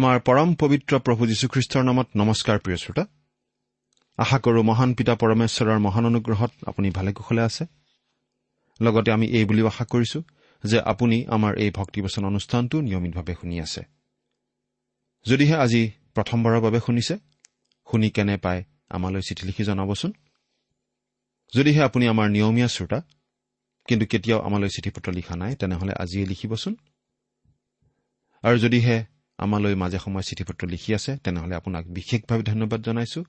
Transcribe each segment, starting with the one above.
আমাৰ পৰম পবিত্ৰ প্ৰভু যীশুখ্ৰীষ্টৰ নামত নমস্কাৰ প্ৰিয় শ্ৰোতা। আশা কৰোঁ মহান পিতা পৰমেশ্বৰৰ মহান অনুগ্ৰহত আপুনি ভালে কুশলে আছে। লগতে আমি এই বুলিও আশা কৰিছো যে আপুনি আমাৰ এই ভক্তিবচন অনুষ্ঠানটো নিয়মিতভাৱে শুনি আছে। যদিহে আজি প্ৰথমবাৰৰ বাবে শুনিছে শুনি কেনে পায় আমালৈ চিঠি লিখি জনাবচোন। যদিহে আপুনি আমাৰ নিয়মীয়া শ্ৰোতা কিন্তু কেতিয়াও আমালৈ চিঠি পত্ৰ লিখা নাই তেনেহ'লে আজিয়ে লিখিবচোন। আৰু যদিহে আমালৈ মাজে সময়ে চিঠি পত্ৰ লিখি আছে তেনেহ'লে আপোনাক বিশেষভাৱে ধন্যবাদ জনাইছো।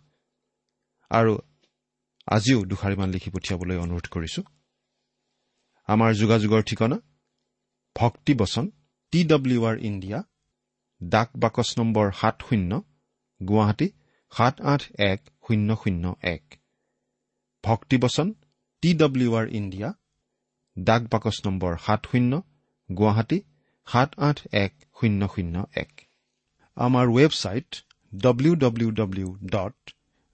আৰু আজিও দুষাৰিমান লিখি পঠিয়াবলৈ অনুৰোধ কৰিছো। আমাৰ যোগাযোগৰ ঠিকনা ভক্তিবচন টি ডব্লিউ আৰ ইণ্ডিয়া ডাক বাকচ নম্বৰ সাত শূন্য গুৱাহাটী সাত আঠ এক শূন্য শূন্য এক। ভক্তিবচন টি ডব্লিউ আৰ ইণ্ডিয়া ডাক বাকচ নম্বৰ সাত শূন্য গুৱাহাটী সাত আঠ এক শূন্য শূন্য এক। আমাৰ website W W W dot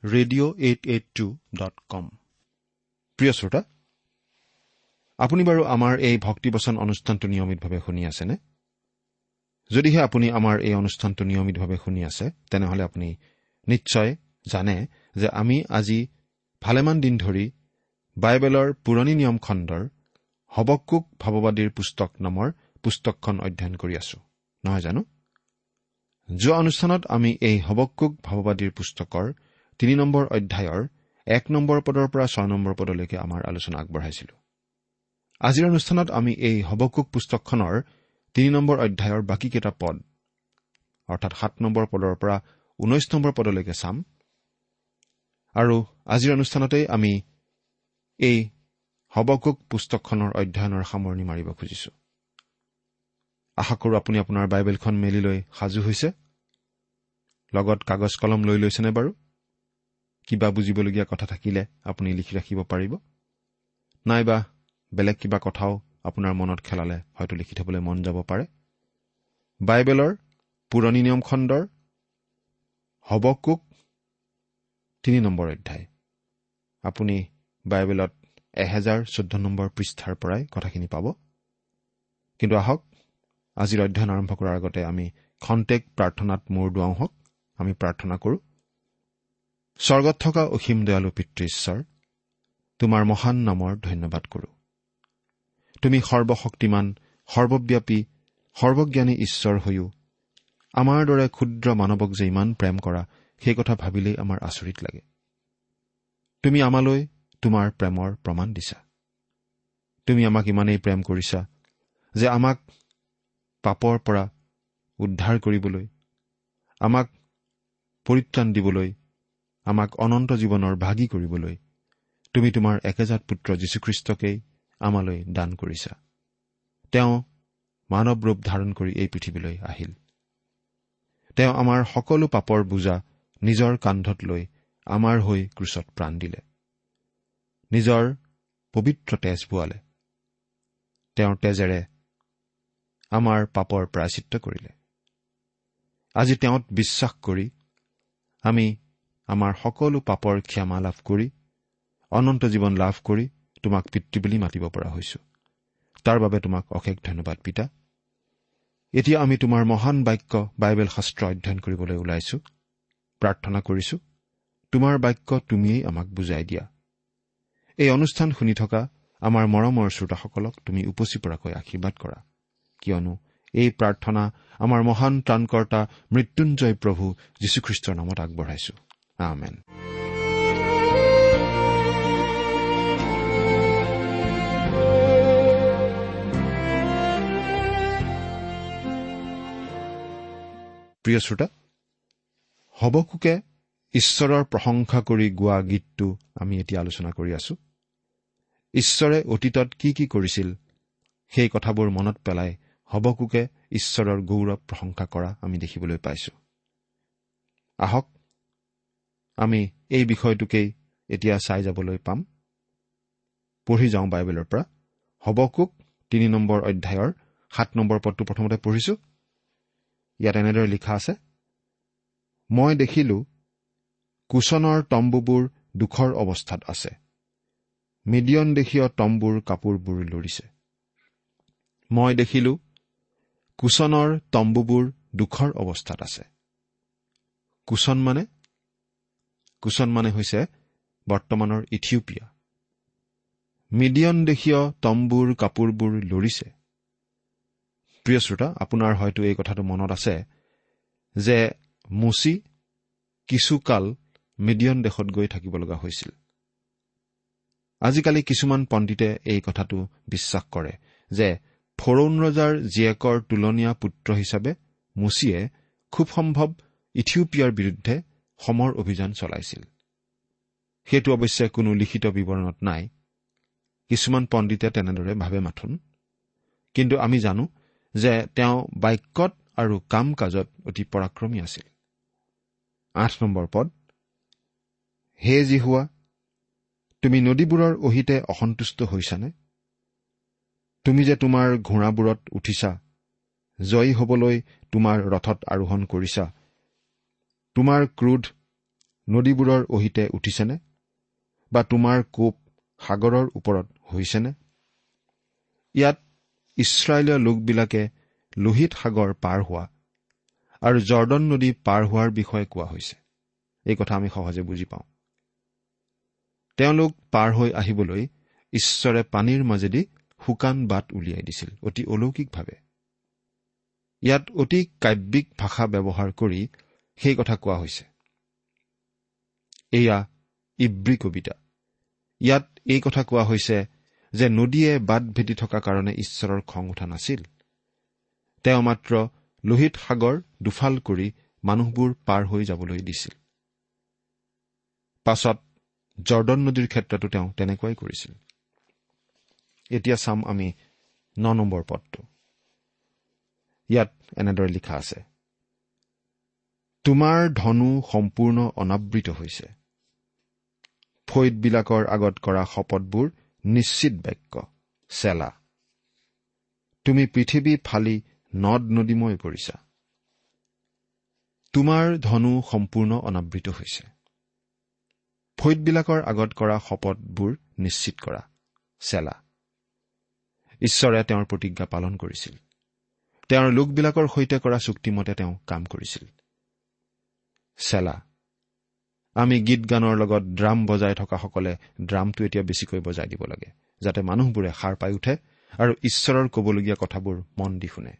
radio' eight eight two dot com প্ৰিয় শ্ৰোতা আপুনি বাৰু আমাৰ এই ভক্তিবচন অনুষ্ঠানটো নিয়মিতভাৱে শুনি আছেনে? যদিহে আপুনি আমাৰ এই অনুষ্ঠানটো নিয়মিতভাৱে শুনি আছে তেনেহ'লে আপুনি নিশ্চয় জানে যে আমি আজি ভালেমান দিন ধৰি বাইবেলৰ পুৰণি নিয়ম খণ্ডৰ হবকুক ভাৱবাদীৰ পুস্তক নামৰ পুস্তকখন অধ্যয়ন কৰি আছো। নহয় জানো? যোৱা অনুষ্ঠানত আমি এই হবকুক ভাৱবাদীৰ পুস্তকৰ তিনি নম্বৰ অধ্যায়ৰ এক নম্বৰ পদৰ পৰা ছয় নম্বৰ পদলৈকে আমাৰ আলোচনা আগবঢ়াইছিলো। আজিৰ অনুষ্ঠানত আমি এই হবকুক পুস্তকখনৰ তিনি নম্বৰ অধ্যায়ৰ বাকীকেইটা পদ অৰ্থাৎ সাত নম্বৰ পদৰ পৰা ঊনৈশ নম্বৰ পদলৈকে চাম। আৰু আজিৰ অনুষ্ঠানতেই আমি এই হবকুক পুস্তকখনৰ অধ্যয়নৰ সামৰণি মাৰিব খুজিছো। আশা কৰো আপুনি আপোনাৰ বাইবেলখন মেলি লৈ সাজু হৈছে। লগত কাগজ কলম লৈ লৈছেনে বাৰু? কিবা বুজিবলগীয়া কথা থাকিলে আপুনি লিখি ৰাখিব পাৰিব। নাইবা বেলেগ কিবা কথাও আপোনাৰ মনত খেলালে হয়তো লিখি থবলৈ মন যাব পাৰে। বাইবেলৰ পুৰণি নিয়ম খণ্ডৰ হবকুক তিনি নম্বৰ অধ্যায়। আপুনি বাইবেলত এহেজাৰ চৈধ্য নম্বৰ পৃষ্ঠাৰ পৰাই কথাখিনি পাব। কিন্তু আহক আজিৰ অধ্যয়ন আৰম্ভ কৰাৰ আগতে আমি খন্তেক প্ৰাৰ্থনাত মূৰ দুৱাওঁ হওক। আমি প্ৰাৰ্থনা কৰোঁ স্বৰ্গত থকা অসীম দয়ালু পিতৃ ঈশ্বৰ তোমাৰ মহান নামৰ ধন্যবাদ কৰোঁ। তুমি সৰ্বশক্তিমান সৰ্বব্যাপী সৰ্বজ্ঞানী ঈশ্বৰ হৈও আমাৰ দৰে ক্ষুদ্ৰ মানৱক যে ইমান প্ৰেম কৰা সেই কথা ভাবিলেই আমাৰ আচৰিত লাগে। তুমি আমালৈ তোমাৰ প্ৰেমৰ প্ৰমাণ দিছা। তুমি আমাক ইমানেই প্ৰেম কৰিছা যে আমাক পাপৰ পৰা উদ্ধাৰ কৰিবলৈ আমাক পৰিত্ৰাণ দিবলৈ আমাক অনন্ত জীৱনৰ ভাগি কৰিবলৈ তুমি তোমাৰ একেজাত পুত্ৰ যীশুখ্ৰীষ্টকেই আমালৈ দান কৰিছা। তেওঁ মানৱ ৰূপ ধাৰণ কৰি এই পৃথিৱীলৈ আহিল। তেওঁ আমাৰ সকলো পাপৰ বোজা নিজৰ কান্ধত লৈ আমাৰ হৈ ক্ৰুচত প্ৰাণ দিলে। নিজৰ পবিত্ৰ তেজ বোৱালে। তেওঁৰ তেজেৰে আমাৰ পাপৰ প্ৰায়চিত্ৰ কৰিলে। আজি তেওঁত বিশ্বাস কৰি আমি আমাৰ সকলো পাপৰ ক্ষমা লাভ কৰি অনন্ত জীৱন লাভ কৰি তোমাক পিতৃ বুলি মাতিব পৰা হৈছো। তাৰ বাবে তোমাক অশেষ ধন্যবাদ পিতা। এতিয়া আমি তোমাৰ মহান বাক্য বাইবেল শাস্ত্ৰ অধ্যয়ন কৰিবলৈ ওলাইছো। প্ৰাৰ্থনা কৰিছো তোমাৰ বাক্য তুমিয়েই আমাক বুজাই দিয়া। এই অনুষ্ঠান শুনি থকা আমাৰ মৰমৰ শ্ৰোতাসকলক তুমি উপচি পৰাকৈ আশীৰ্বাদ কৰা। কিয়নো এই প্ৰাৰ্থনা আমাৰ মহান ত্ৰাণকৰ্তা মৃত্যুঞ্জয় প্ৰভু যীশুখ্ৰীষ্টৰ নামত আগবঢ়াইছো। আমেন। প্ৰিয় শ্ৰোতা হবকুকে ঈশ্বৰৰ প্ৰশংসা কৰি গোৱা গীতটো আমি এতিয়া আলোচনা কৰি আছো। ঈশ্বৰে অতীতত কি কি কৰিছিল সেই কথাবোৰ মনত পেলাই হবকুকে ঈশ্বৰৰ গৌৰৱ প্ৰশংসা কৰা আমি দেখিবলৈ পাইছো। আহক আমি এই বিষয়টোকেই এতিয়া চাই যাবলৈ পাম। পঢ়ি যাওঁ বাইবেলৰ পৰা। হবকুক তিনি নম্বৰ অধ্যায়ৰ সাত নম্বৰ পদটো প্ৰথমতে পঢ়িছো। ইয়াত এনেদৰে লিখা আছে মই দেখিলো কুচনৰ তম্বুবোৰ দুখৰ অৱস্থাত আছে। মিডিয়ন দেশীয় তম্বুৰ কাপোৰবোৰ লৰিছে। মই দেখিলো কুচনৰ তম্বুবোৰ দুখৰ অৱস্থাত আছে। কুচন মানে? কুচন মানে হৈছে বৰ্তমানৰ ইথিওপিয়া। মিডিয়ন দেশীয় তম্বুৰ কাপোৰবোৰ লৰিছে। প্ৰিয় শ্ৰোতা আপোনাৰ হয়তো এই কথাটো মনত আছে যে মুচি কিছুকাল মিডিয়ন দেশত গৈ থাকিব লগা হৈছিল। আজিকালি কিছুমান পণ্ডিতে এই কথাটো বিশ্বাস কৰে যে ফৰৌন ৰজাৰ জীয়েকৰ তুলনীয়া পুত্ৰ হিচাপে মুচিয়ে খুব সম্ভৱ ইথিওপিয়াৰ বিৰুদ্ধে সমৰ অভিযান চলাইছিল। সেইটো অৱশ্যে কোনো লিখিত বিৱৰণত নাই। কিছুমান পণ্ডিতে তেনেদৰে ভাবে মাথোন। কিন্তু আমি জানো যে তেওঁ বাক্যত আৰু কাম কাজত অতি পৰাক্ৰমী আছিল। আঠ নম্বৰ পদ। হে যি হোৱা তুমি নদীবোৰৰ অহিতে অসন্তুষ্ট হৈছানে? তুমি যে তোমাৰ ঘোঁৰাবোৰত উঠিছা জয়ী হবলৈ তোমাৰ ৰথত আৰোহণ কৰিছা তোমাৰ ক্ৰোধ নদীবোৰৰ অহিতে উঠিছেনে? বা তোমাৰ কোপ সাগৰৰ ওপৰত হৈছেনে? ইয়াত ইছৰাইলীয় লোকবিলাকে লোহিত সাগৰ পাৰ হোৱা আৰু জৰ্দন নদী পাৰ হোৱাৰ বিষয়ে কোৱা হৈছে। এই কথা আমি সহজে বুজি পাওঁ। তেওঁলোক পাৰ হৈ আহিবলৈ ঈশ্বৰে পানীৰ মাজেদি শুকান বাট উলিয়াই দিছিল অতি অলৌকিকভাৱে। ইয়াত অতি কাব্যিক ভাষা ব্যৱহাৰ কৰি সেই কথা কোৱা হৈছে। এয়া ইব্ৰী কবিতা। ইয়াত এই কথা কোৱা হৈছে যে নদীয়ে বাট ভেটি থকা কাৰণে ঈশ্বৰৰ খং উঠা নাছিল। তেওঁ মাত্ৰ লোহিত সাগৰ দুফাল কৰি মানুহবোৰ পাৰ হৈ যাবলৈ দিছিল। পাছত জৰ্দন নদীৰ ক্ষেত্ৰতো তেওঁ তেনেকুৱাই কৰিছিল। এতিয়া চাম আমি ন নম্বৰ পদটো। ইয়াত এনেদৰে লিখা আছে তোমাৰ ধনু সম্পূৰ্ণ অনাবৃত হৈছে। ফৈদবিলাকৰ আগত কৰা শপতবোৰ নিশ্চিত বাক্য চেলা। তুমি পৃথিৱী ফালি নদ নদীময় কৰিছা। তোমাৰ ধনু সম্পূৰ্ণ অনাবৃত হৈছে। ফৈদবিলাকৰ আগত কৰা শপতবোৰ নিশ্চিত কৰা চেলা। ঈশ্বৰে তেওঁৰ প্ৰতিজ্ঞা পালন কৰিছিল। তেওঁৰ লোকবিলাকৰ সৈতে কৰা চুক্তিমতে তেওঁ কাম কৰিছিল। চেলা আমি গীত গানৰ লগত ড্ৰাম বজাই থকাসকলে ড্ৰামটো এতিয়া বেছিকৈ বজাই দিব লাগে যাতে মানুহবোৰে সাৰ পাই উঠে আৰু ঈশ্বৰৰ কবলগীয়া কথাবোৰ মন দি শুনে।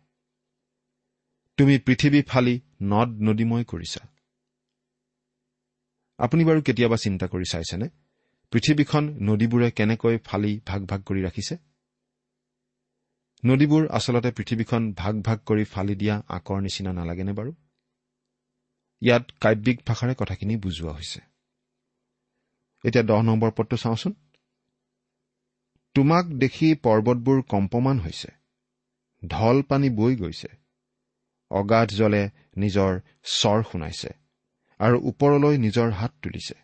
তুমি পৃথিৱী ফালি নদ নদীময় কৰিছা। আপুনি বাৰু কেতিয়াবা চিন্তা কৰি চাইছেনে? পৃথিৱীখন নদীবোৰে কেনেকৈ ফালি ভাগ ভাগ কৰি ৰাখিছে? নদীবোৰ আচলতে পৃথিৱীখন ভাগ ভাগ কৰি ফালি দিয়া আকৰ নিচিনা নালাগেনে বাৰু? ইয়াত কাব্যিক ভাষাৰে কথাখিনি বুজোৱা হৈছে। এতিয়া দহ নম্বৰ পদটো চাওঁচোন। তোমাক দেখি পৰ্বতবোৰ কম্পমান হৈছে। ঢল পানী বৈ গৈছে। অগাধ জলে নিজৰ স্বৰ শুনাইছে আৰু ওপৰলৈ নিজৰ হাত তুলিছে।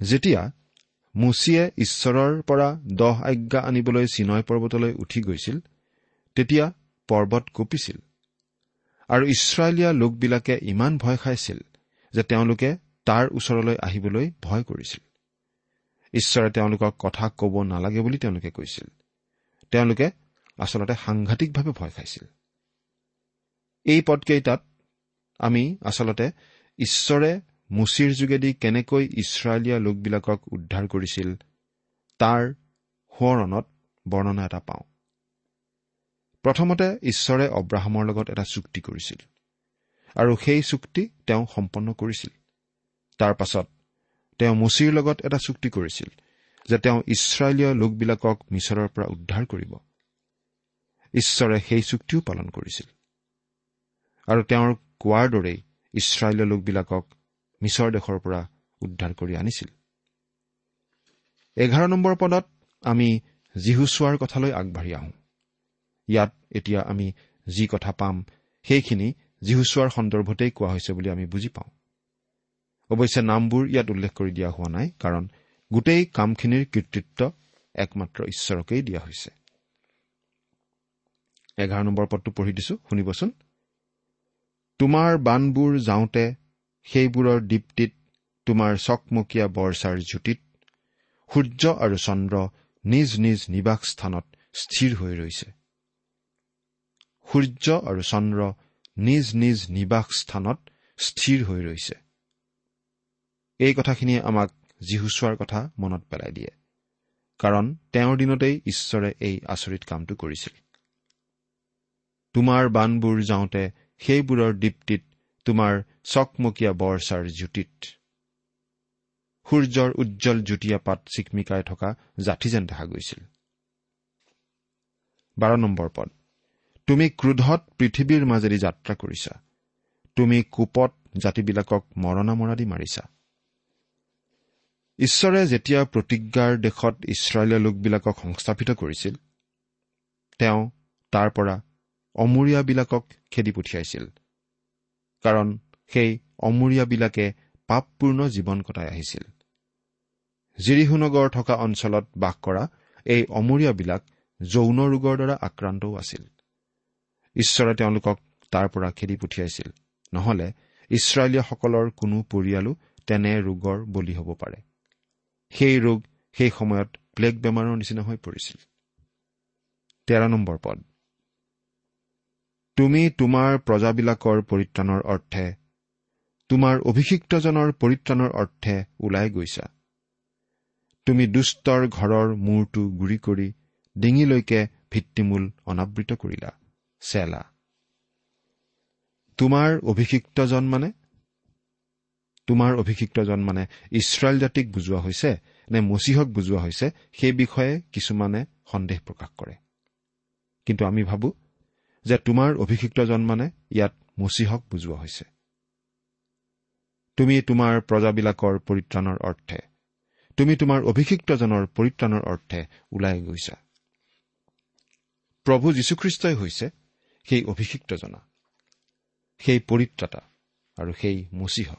যেতিয়া মুচিয়ে ঈশ্বৰৰ পৰা দহ আজ্ঞা আনিবলৈ চিনয় পৰ্বতলৈ উঠি গৈছিল তেতিয়া পৰ্বত কঁপিছিল। আৰু ইছৰাইলীয়া লোকবিলাকে ইমান ভয় খাইছিল যে তেওঁলোকে তাৰ ওচৰলৈ আহিবলৈ ভয় কৰিছিল। ঈশ্বৰে তেওঁলোকক কথা ক'ব নালাগে বুলি তেওঁলোকে কৈছিল। তেওঁলোকে আচলতে সাংঘাতিকভাৱে ভয় খাইছিল। এই পদকেইটাত আমি আচলতে ঈশ্বৰে মুচিৰ যোগেদি কেনেকৈ ইছৰাইলীয়া লোকবিলাকক উদ্ধাৰ কৰিছিল তাৰ সোঁৱৰণত বৰ্ণনা এটা পাওঁ। প্ৰথমতে ঈশ্বৰে অব্ৰাহামৰ লগত এটা চুক্তি কৰিছিল আৰু সেই চুক্তি তেওঁ সম্পন্ন কৰিছিল। তাৰ পাছত তেওঁ মুচিৰ লগত এটা চুক্তি কৰিছিল যে তেওঁ ইছৰাইলীয় লোকবিলাকক মিছৰৰ পৰা উদ্ধাৰ কৰিব। ঈশ্বৰে সেই চুক্তিও পালন কৰিছিল। আৰু তেওঁৰ কোৱাৰ দৰেই ইছৰাইলীয় লোকবিলাকক মিছৰ দেশৰ পৰা উদ্ধাৰ কৰি আনিছিল। এঘাৰ নম্বৰ পদত আমি যীহু চোৱাৰ কথালৈ আগবাঢ়ি আহোঁ। ইয়াত এতিয়া আমি যি কথা পাম সেইখিনি যীহু চোৱাৰ সন্দৰ্ভতেই কোৱা হৈছে বুলি আমি বুজি পাওঁ। অৱশ্যে নামবোৰ ইয়াত উল্লেখ কৰি দিয়া হোৱা নাই কাৰণ গোটেই কামখিনিৰ কৃতিত্ব একমাত্ৰ ঈশ্বৰকেই দিয়া হৈছে। এঘাৰ নম্বৰ পদটো পঢ়ি দিছো শুনিবচোন। তোমাৰ বানবোৰ যাওঁতে সেইবোৰৰ দীপ্তিত তোমাৰ চকমকীয়া বৰ্ষাৰ জ্যোতিত সূৰ্য আৰু চন্দ্ৰ নিজ নিজ নিবাস স্থানত স্থিৰ হৈ ৰৈছে। সূৰ্য আৰু চন্দ্ৰ নিজ নিজ নিবাস স্থানত স্থিৰ হৈ ৰৈছে। এই কথাখিনিয়ে আমাক যীহু চোৱাৰ কথা মনত পেলাই দিয়ে কাৰণ তেওঁৰ দিনতেই ঈশ্বৰে এই আচৰিত কামটো কৰিছিল। তোমাৰ বানবোৰ যাওঁতে সেইবোৰৰ দীপ্তিত তোমাৰ চকমকীয়া বৰ্ষাৰ জ্যোতিত সূৰ্যৰ উজ্জ্বল যুটীয়া পাত চিকমিকাই থকা জাঠি যেন দেখা গৈছিল। বাৰ নম্বৰ পদ। তুমি ক্ৰোধত পৃথিৱীৰ মাজেদি যাত্ৰা কৰিছা। তুমি কোপত জাতিবিলাকক মৰণা মৰা দি মাৰিছা। ঈশ্বৰে যেতিয়া প্ৰতিজ্ঞাৰ দেশত ইছৰাইলীয় লোকবিলাকক সংস্থাপিত কৰিছিল তেওঁ তাৰ পৰা অমূৰীয়াবিলাকক খেদি পঠিয়াইছিল। কাৰণ সেই অমূৰীয়াবিলাকে পাপপূৰ্ণ জীৱন কটাই আহিছিল। জিৰিহুনগৰ থকা অঞ্চলত বাস কৰা এই অমূৰীয়াবিলাক যৌন ৰোগৰ দ্বাৰা আক্ৰান্তও আছিল। ঈশ্বৰে তেওঁলোকক তাৰ পৰা খেদি পঠিয়াইছিল। নহলে ইছৰাইলীয়াসকলৰ কোনো পৰিয়ালো তেনে ৰোগৰ বলি হ'ব পাৰে। সেই ৰোগ সেই সময়ত প্লেগ বেমাৰৰ নিচিনা হৈ পৰিছিল। তেৰ নম্বৰ পদ। তুমি তোমাৰ প্ৰজাবিলাকৰ পৰিত্ৰাণৰ অৰ্থে তোমাৰ অভিষিক্তজনৰ পৰিত্ৰাণৰ অৰ্থে ওলাই গৈছা। তুমি দুষ্টৰ ঘৰৰ মূৰটো গুৰি কৰি ডিঙিলৈকে ভিত্তিমূল অনাবৃত কৰিলা চেলা। তোমাৰ অভিষিক্তজন মানে? তোমাৰ অভিষিক্তজন মানে ইছৰাইল জাতিক বুজোৱা হৈছে নে মচীহক বুজোৱা হৈছে সেই বিষয়ে কিছুমানে সন্দেহ প্ৰকাশ কৰে। কিন্তু আমি ভাবো যে তোমাৰ অভিষিক্তজন মানে ইয়াত মচীহক বুজোৱা হৈছে। তুমি তোমাৰ প্ৰজাবিলাকৰ পৰিত্ৰাণৰ অৰ্থে তুমি তোমাৰ অভিষিক্তজনৰ পৰিত্ৰাণৰ অৰ্থে ওলাই গৈছা। প্ৰভু যীশুখ্ৰীষ্টই হৈছে সেই অভিষিক্তজনা সেই পৰিত্ৰাতা আৰু সেই মচীহ।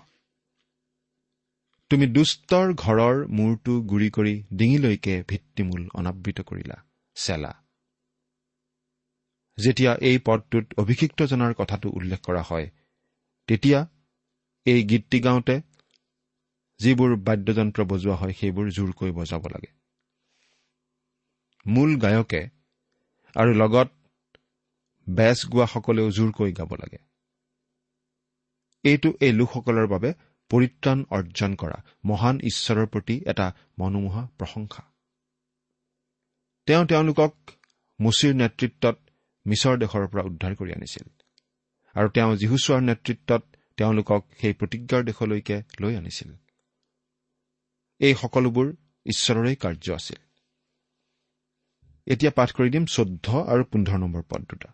তুমি দুষ্টৰ ঘৰৰ মূৰটো গুৰি কৰি ডিঙিলৈকে ভিত্তিমূল অনাবৃত কৰিলা চেলা। যেতিয়া এই পদটোত অভিষিক্তজনাৰ কথাটো উল্লেখ কৰা হয় তেতিয়া এই গীতটি গাওঁতে যিবোৰ বাদ্যযন্ত্ৰ বজোৱা হয় সেইবোৰ জোৰকৈ বজাব লাগে। মূল গায়কে আৰু লগত বেচ গোৱাসকলেও জোৰকৈ গাব লাগে। এইটো এই লোকসকলৰ বাবে পৰিত্ৰাণ অৰ্জন কৰা মহান ঈশ্বৰৰ প্ৰতি এটা মনোমোহা প্ৰশংসা। তেওঁ তেওঁলোকক মুচিৰ নেতৃত্বত মিছৰ দেশৰ পৰা উদ্ধাৰ কৰি আনিছিল। আৰু তেওঁ যীহুচোৱাৰ নেতৃত্বত তেওঁলোকক সেই প্ৰতিজ্ঞাৰ দেশলৈকে লৈ আনিছিল। এই সকলোবোৰ ঈশ্বৰৰে কাৰ্য আছিল। এতিয়া পাঠ কৰি দিম চৈধ্য আৰু পোন্ধৰ নম্বৰ পদ দুটা।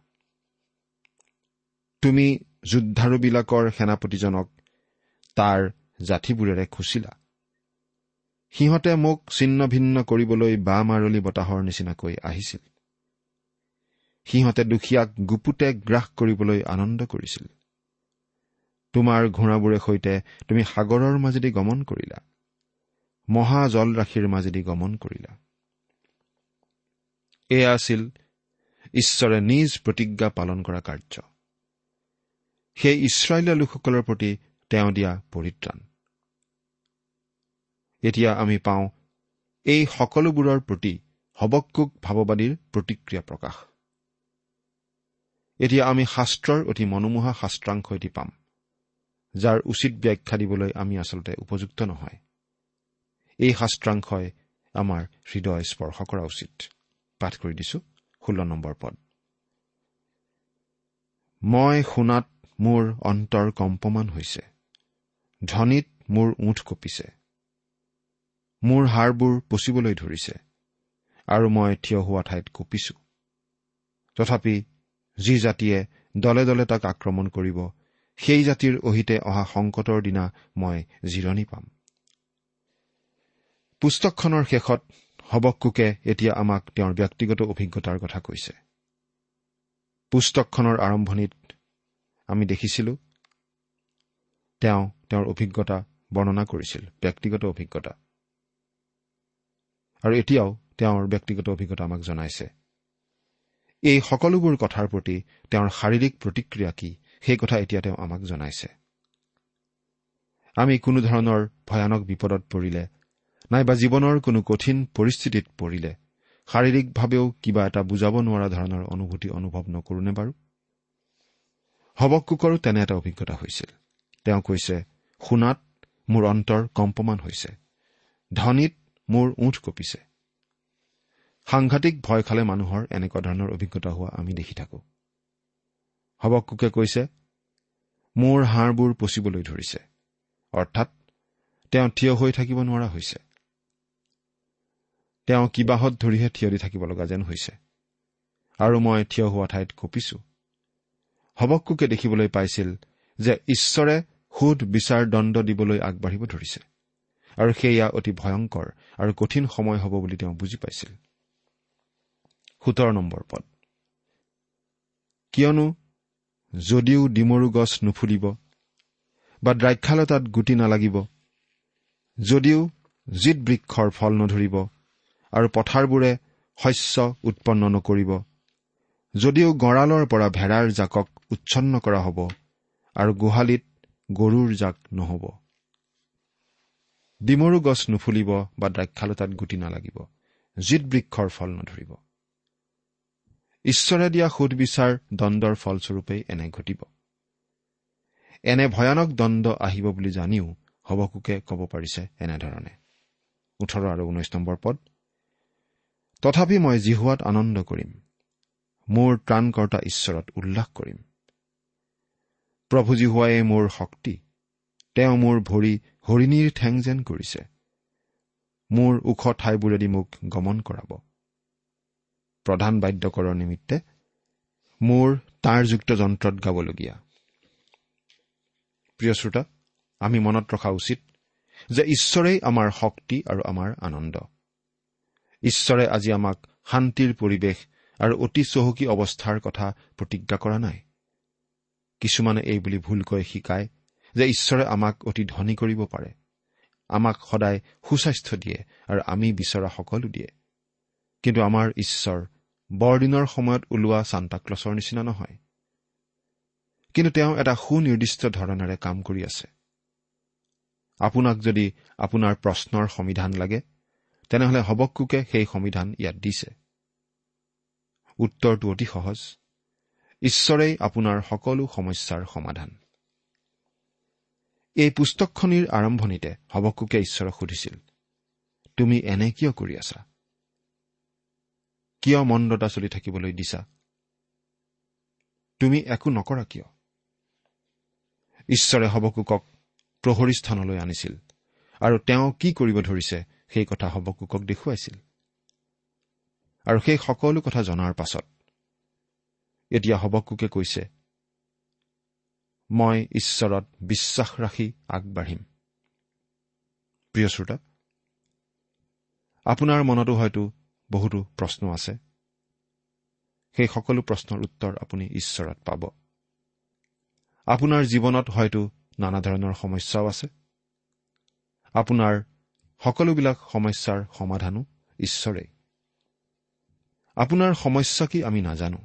তুমি যুদ্ধাৰুবিলাকৰ সেনাপতিজনক তাৰ জাঠিবোৰেৰে খুচিলা। সিহঁতে মোক ছিন্ন ভিন্ন কৰিবলৈ বা মাৰলি বতাহৰ নিচিনাকৈ আহিছিল। সিহঁতে দুখীয়াক গুপুতে গ্ৰাস কৰিবলৈ আনন্দ কৰিছিল। তোমাৰ ঘোঁৰাবোৰে সৈতে তুমি সাগৰৰ মাজেদি গমন কৰিলা। মহা জলৰাশিৰ মাজেদি গমন কৰিলা। এয়া আছিল ঈশ্বৰে নিজ প্ৰতিজ্ঞা পালন কৰা কাৰ্য। সেই ইছৰাইলীয় লোকসকলৰ প্ৰতি তেওঁ দিয়া পৰিত্ৰাণ। এতিয়া আমি পাওঁ এই সকলোবোৰৰ প্ৰতি হবকুক ভাৱবাদীৰ প্ৰতিক্ৰিয়া প্ৰকাশ। এতিয়া আমি শাস্ত্ৰৰ অতি মনোমোহা শাস্ত্ৰাংশ এটি পাম যাৰ উচিত ব্যাখ্যা দিবলৈ আমি আচলতে উপযুক্ত নহয়। এই শাস্ত্ৰাংশই আমাৰ হৃদয় স্পৰ্শ কৰা উচিত। পাঠ কৰি দিছো ষোল্ল নম্বৰ পদ। মই শুনাত মোৰ অন্তৰ কম্পমান হৈছে ধনীত মোৰ ওঠ কঁপিছে। মোৰ হাড়বোৰ পচিবলৈ ধৰিছে আৰু মই থিয় হোৱা ঠাইত কঁপিছো। তথাপি যি জাতিয়ে দলে দলে তাক আক্ৰমণ কৰিব সেই জাতিৰ অহিতে অহা সংকটৰ দিনা মই জিৰণি পাম। পুস্তকখনৰ শেষত হবকুকে এতিয়া আমাক তেওঁৰ ব্যক্তিগত অভিজ্ঞতাৰ কথা কৈছে। পুস্তকখনৰ আৰম্ভণিত আমি দেখিছিলো তেওঁ তেওঁৰ অভিজ্ঞতা বৰ্ণনা কৰিছিল ব্যক্তিগত অভিজ্ঞতা। আৰু এতিয়াও তেওঁৰ ব্যক্তিগত অভিজ্ঞতা আমাক জনাইছে। এই সকলোবোৰ কথাৰ প্ৰতি তেওঁৰ শাৰীৰিক প্ৰতিক্ৰিয়া কি? সেই কথা এতিয়া তেওঁ আমাক জনাইছে। আমি কোনো ধৰণৰ ভয়ানক বিপদত পৰিলে নাইবা জীৱনৰ কোনো কঠিন পৰিস্থিতিত পৰিলে শাৰীৰিকভাৱেও কিবা এটা বুজাব নোৱাৰা ধৰণৰ অনুভূতি অনুভৱ নকৰোনে বাৰু? হবকুকৰো তেনে এটা অভিজ্ঞতা হৈছিল। তেওঁ কৈছে শুনাত মোৰ অন্তৰ কম্পমান হৈছে। ধনীত মোৰ ওঠ কঁপিছে। সাংঘাতিক ভয় খালে মানুহৰ এনেকুৱা ধৰণৰ অভিজ্ঞতা হোৱা আমি দেখি থাকো। হবকুকে কৈছে মোৰ হাড়বোৰ পচিবলৈ ধৰিছে। অৰ্থাৎ তেওঁ থিয় হৈ থাকিব নোৱাৰা হৈছে। তেওঁ কিবাহত ধৰিহে থিয় দি থাকিব লগা যেন হৈছে। আৰু মই থিয় হোৱা ঠাইত কঁপিছো। হবকুকে দেখিবলৈ পাইছিল যে ঈশ্বৰে সোধ বিচাৰ দণ্ড দিবলৈ আগবাঢ়িব ধৰিছে। আৰু সেয়া অতি ভয়ংকৰ আৰু কঠিন সময় হ'ব বুলি তেওঁ বুজি পাইছিল। সোতৰ নম্বৰ পদ। কিয়নো যদিও ডিমৰু গছ নুফুলিব বা দ্ৰাক্ষালতাত গুটি নালাগিব যদিও জিত বৃক্ষৰ ফল নধৰিব আৰু পথাৰবোৰে শস্য উৎপন্ন নকৰিব যদিও গঁড়ালৰ পৰা ভেড়াৰ জাকক উচ্ছন্ন কৰা হ'ব আৰু গোহালিত গৰুৰ জাক নহ'ব। ডিমৰু গছ নুফুলিব বা দ্ৰাক্ষালতাত গুটি নালাগিব জিত বৃক্ষৰ ফল নধৰিব। ঈশ্বৰে দিয়া সুদবিচাৰ দণ্ডৰ ফলস্বৰূপেই এনে ঘটিব। এনে ভয়ানক দণ্ড আহিব বুলি জানিও হবকুকে ক'ব পাৰিছে এনেধৰণে। ওঠৰ আৰু ঊনৈশ নম্বৰ পদ। তথাপি মই জিহুৱাত আনন্দ কৰিম। মোৰ ত্ৰাণকৰ্তা ঈশ্বৰত উল্লাস কৰিম। প্ৰভু জিহুৱাই মোৰ শক্তি। তেওঁ মোৰ ভৰি হৰিণীৰ ঠেং যেন কৰিছে। মোৰ ওখ ঠাইবোৰেদি মোক গমন কৰাব। প্ৰধান বাদ্যকৰৰ নিমিত্তে মোৰ তাঁৰযুক্ত যন্ত্ৰত গাবলগীয়া। প্ৰিয় শ্ৰোতা আমি মনত ৰখা উচিত যে ঈশ্বৰেই আমাৰ শক্তি আৰু আমাৰ আনন্দ। ঈশ্বৰে আজি আমাক শান্তিৰ পৰিৱেশ আৰু অতি চহকী অৱস্থাৰ কথা প্ৰতিজ্ঞা কৰা নাই। কিছুমানে এই বুলি ভুলকৈ শিকায় যে ঈশ্বৰে আমাক অতি ধনী কৰিব পাৰে আমাক সদায় সুস্বাস্থ্য দিয়ে আৰু আমি বিচৰা সকলো দিয়ে। কিন্তু আমাৰ ঈশ্বৰ বৰদিনৰ সময়ত ওলোৱা চান্তাক্লছৰ নিচিনা নহয়। কিন্তু তেওঁ এটা সুনিৰ্দিষ্ট ধৰণেৰে কাম কৰি আছে। আপোনাক যদি আপোনাৰ প্ৰশ্নৰ সমিধান লাগে তেনেহলে হবকুকে সেই সমিধান ইয়াত দিছে। উত্তৰটো অতি সহজ। ঈশ্বৰেই আপোনাৰ সকলো সমস্যাৰ সমাধান। এই পুস্তকখনিৰ আৰম্ভণিতে হবকুকে ঈশ্বৰক সুধিছিল তুমি এনে কিয় কৰি আছা? কিয় মন্দতা চলি থাকিবলৈ দিছা? তুমি একো নকৰা কিয়? ঈশ্বৰে হবকুকক প্ৰহৰী স্থানলৈ আনিছিল আৰু তেওঁ কি কৰিব ধৰিছে সেই কথা হবকুকক দেখুৱাইছিল। আৰু সেই সকলো কথা জনাৰ পাছত এতিয়া হবকুকে কৈছে মই ঈশ্বৰত বিশ্বাস ৰাখি আগবাঢ়িম। প্ৰিয় শ্ৰোতা আপোনাৰ মনতো হয়তো বহুতো প্ৰশ্ন আছে। সেই সকলো প্ৰশ্নৰ উত্তৰ আপুনি ঈশ্বৰত পাব। আপোনাৰ জীৱনত হয়তো নানা ধৰণৰ সমস্যাও আছে। আপোনাৰ সকলোবিলাক সমস্যাৰ সমাধানো ঈশ্বৰেই। আপোনাৰ সমস্যা কি আমি নাজানো।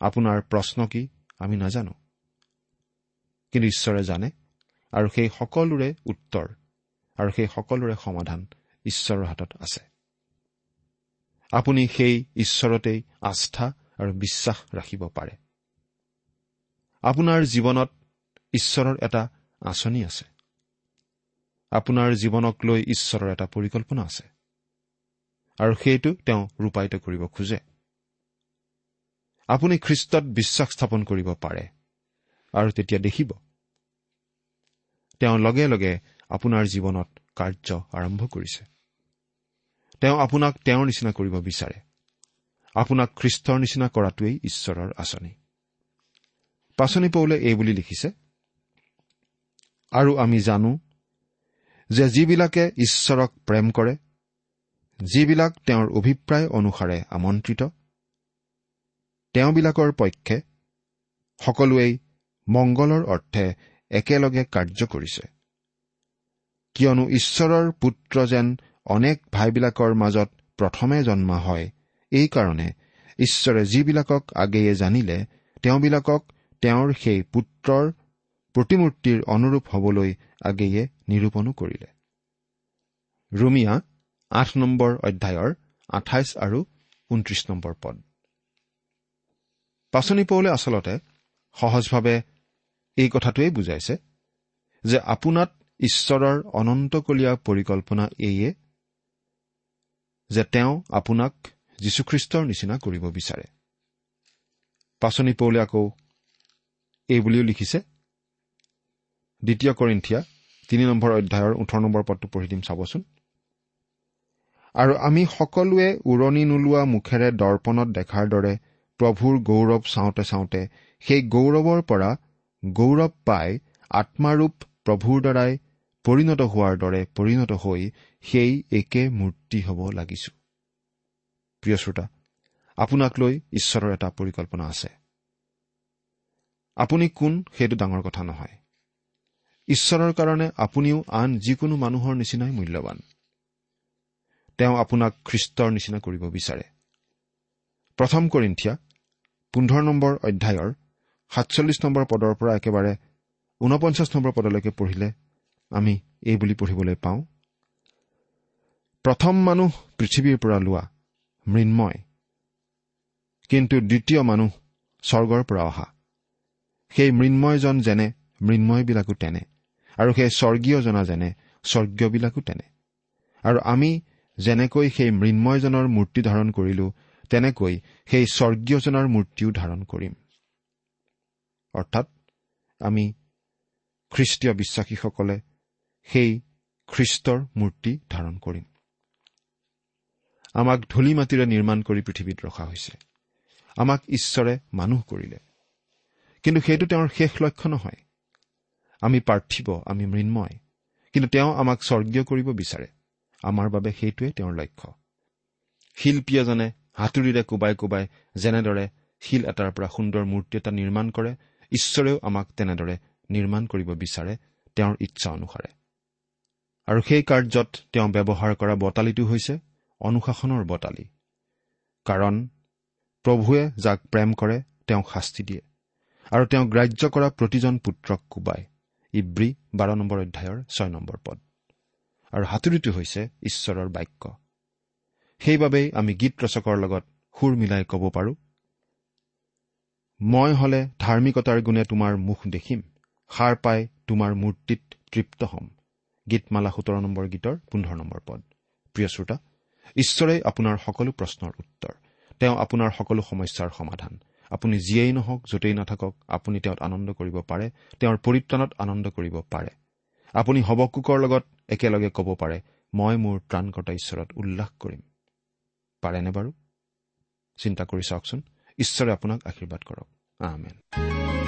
আপোনাৰ প্ৰশ্ন কি আমি নাজানো। কিন্তু ঈশ্বৰে জানে আৰু সেই সকলোৰে উত্তৰ আৰু সেই সকলোৰে সমাধান ঈশ্বৰৰ হাতত আছে। আপুনি সেই ঈশ্বৰতেই আস্থা আৰু বিশ্বাস ৰাখিব পাৰে। আপোনাৰ জীৱনত ঈশ্বৰৰ এটা আঁচনি আছে। আপোনাৰ জীৱনক লৈ ঈশ্বৰৰ এটা পৰিকল্পনা আছে। আৰু সেইটো তেওঁ ৰূপায়িত কৰিব খোজে। আপুনি খ্ৰীষ্টত বিশ্বাস স্থাপন কৰিব পাৰে আৰু তেতিয়া দেখিব। তেওঁ লগে লগে আপোনাৰ জীৱনত কাৰ্য আৰম্ভ কৰিছে। তেওঁ আপোনাক তেওঁৰ নিচিনা কৰিব বিচাৰে। আপোনাক খ্ৰীষ্টৰ নিচিনা কৰাটোৱেই ঈশ্বৰৰ আঁচনি। পাচনি পৌলে এই বুলি লিখিছে আৰু আমি জানো যে যিবিলাকে ঈশ্বৰক প্ৰেম কৰে যিবিলাক তেওঁৰ অভিপ্ৰায় অনুসাৰে আমন্ত্ৰিত তেওঁবিলাকৰ পক্ষে সকলোৱেই মংগলৰ অৰ্থে একেলগে কাৰ্য কৰিছে। কিয়নো ঈশ্বৰৰ পুত্ৰ যেন অনেক ভাইবিলাকৰ মাজত প্ৰথমে জন্মা হয়। এইকাৰণে ঈশ্বৰে যিবিলাকক আগেয়ে জানিলে তেওঁবিলাকক তেওঁৰ সেই পুত্ৰৰ প্ৰতিমূৰ্তিৰ অনুৰূপ হবলৈ আগেয়ে নিৰূপণো কৰিলে। ৰুমিয়া আঠ নম্বৰ অধ্যায়ৰ আঠাইছ আৰু ঊনত্ৰিশ নম্বৰ পদ। পাচনি পৌলে আচলতে সহজভাৱে এই কথাটোৱেই বুজাইছে যে আপোনাত ঈশ্বৰৰ অনন্তকলীয়া পৰিকল্পনা এইয়ে যে তেওঁ আপোনাক যীশুখ্ৰীষ্টৰ নিচিনা কৰিব বিচাৰে। পাচনি পৌলে আকৌ এই বুলিও লিখিছে। দ্বিতীয় কৰিন্ঠিয়া তিনি নম্বৰ অধ্যায়ৰ ওঠৰ নম্বৰ পদটো পঢ়ি দিম চাবচোন। আৰু আমি সকলোৱে উৰণি নোলোৱা মুখেৰে দৰ্পণত দেখাৰ দৰে প্ৰভুৰ গৌৰৱ চাওঁতে চাওঁতে সেই গৌৰৱৰ পৰা গৌৰৱ পাই আত্মাৰূপ প্ৰভুৰ দ্বাৰাই পৰিণত হোৱাৰ দৰে পৰিণত হৈ সেই একে মূৰ্তি হ'ব লাগিছো। প্ৰিয় শ্ৰোতা আপোনাক লৈ ঈশ্বৰৰ এটা পৰিকল্পনা আছে। আপুনি কোন সেইটো ডাঙৰ কথা নহয়। ঈশ্বৰৰ কাৰণে আপুনিও আন যিকোনো মানুহৰ নিচিনাই মূল্যৱান। তেওঁ আপোনাক খ্ৰীষ্টৰ নিচিনা কৰিব বিচাৰে। প্ৰথম কৰিন্ঠিয়া পোন্ধৰ নম্বৰ অধ্যায়ৰ সাতচল্লিছ নম্বৰ পদৰ পৰা একেবাৰে ঊনপঞ্চাছ নম্বৰ পদলৈকে পঢ়িলে আমি এই বুলি পঢ়িবলৈ পাওঁ প্ৰথম মানুহ পৃথিৱীৰ পৰা লোৱা মৃন্ময়। কিন্তু দ্বিতীয় মানুহ স্বৰ্গৰ পৰা অহা। সেই মৃন্ময়জন যেনে মৃন্ময়বিলাকো তেনে। আৰু সেই স্বৰ্গীয়জনা যেনে স্বৰ্গীয়বিলাকো তেনে। আৰু আমি যেনেকৈ সেই মৃন্ময়জনৰ মূৰ্তি ধাৰণ কৰিলো তেনেকৈ সেই স্বৰ্গীয়জনৰ মূৰ্তিও ধাৰণ কৰিম। অৰ্থাৎ আমি খ্ৰীষ্টীয় বিশ্বাসীসকলে সেই খ্ৰীষ্টৰ মূৰ্তি ধাৰণ কৰিম। আমাক ধূলি মাটিৰে নিৰ্মাণ কৰি পৃথিৱীত ৰখা হৈছে। আমাক ঈশ্বৰে মানুহ কৰিলে। কিন্তু সেইটো তেওঁৰ শেষ লক্ষ্য নহয়। আমি পাৰ্থিৱ আমি মৃন্ময়। কিন্তু তেওঁ আমাক স্বৰ্গীয় কৰিব বিচাৰে। আমাৰ বাবে সেইটোৱে তেওঁৰ লক্ষ্য। শিল্পী এজনে হাতুৰিৰে কোবাই কোবাই যেনেদৰে শিল এটাৰ পৰা সুন্দৰ মূৰ্তি এটা নিৰ্মাণ কৰে ঈশ্বৰেও আমাক তেনেদৰে নিৰ্মাণ কৰিব বিচাৰে তেওঁৰ ইচ্ছা অনুসাৰে। আৰু সেই কাৰ্যত তেওঁ ব্যৱহাৰ কৰা বটালিটো হৈছে অনুশাসনৰ বটালি। কাৰণ প্ৰভুৱে যাক প্ৰেম কৰে তেওঁক শাস্তি দিয়ে। আৰু তেওঁ গ্ৰাহ্য কৰা প্ৰতিজন পুত্ৰক কোবায়। ইব্ৰী বাৰ নম্বৰ অধ্যায়ৰ ছয় নম্বৰ পদ। আৰু হাতুৰিটো হৈছে ঈশ্বৰৰ বাক্য। সেইবাবেই আমি গীত ৰচকৰ লগত সুৰ মিলাই ক'ব পাৰোঁ মই হলে ধাৰ্মিকতাৰ গুণে তোমাৰ মুখ দেখিম সাৰ পাই তোমাৰ মূৰ্তিত তৃপ্ত হ'ম। গীতমালা সোতৰ নম্বৰ গীতৰ পোন্ধৰ নম্বৰ পদ। প্ৰিয় শ্ৰোতা ঈশ্বৰেই আপোনাৰ সকলো প্ৰশ্নৰ উত্তৰ তেওঁ আপোনাৰ সকলো সমস্যাৰ সমাধান। আপুনি যিয়েই নহওক য'তেই নাথাকক আপুনি তেওঁত আনন্দ কৰিব পাৰে তেওঁৰ পৰিত্ৰাণত আনন্দ কৰিব পাৰে। আপুনি হবকুকৰ লগত একেলগে ক'ব পাৰে মই মোৰ ত্ৰাণকৰ্তা ঈশ্বৰত উল্লাস কৰিম। পাৰেনে বাৰু? চিন্তা কৰি চাওকচোন। ঈশ্বৰে আপোনাক আশীৰ্বাদ কৰক।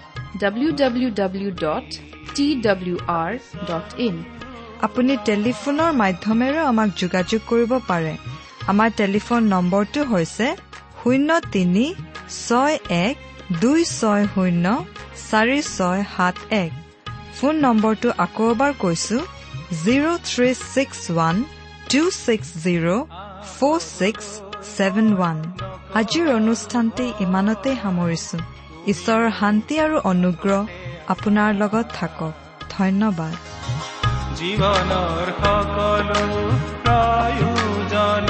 ইন আপুনি টেলিফোনৰ মাধ্যমেৰেও আমাক যোগাযোগ কৰিব পাৰে। আমাৰ টেলিফোন নম্বৰটো হৈছে শূন্য তিনি ছয় এক দুই ছয় শূন্য চাৰি ছয় সাত এক। ফোন নম্বৰটো আকৌ এবাৰ কৈছো zero' three six one two six zero' four six seven one. আজিৰ অনুষ্ঠানটি ইমানতে সামৰিছো। ঈশ্বৰৰ শান্তি আৰু অনুগ্ৰহ আপোনাৰ লগত থাকক। ধন্যবাদ। জীৱনৰ সকলো প্ৰয়োজন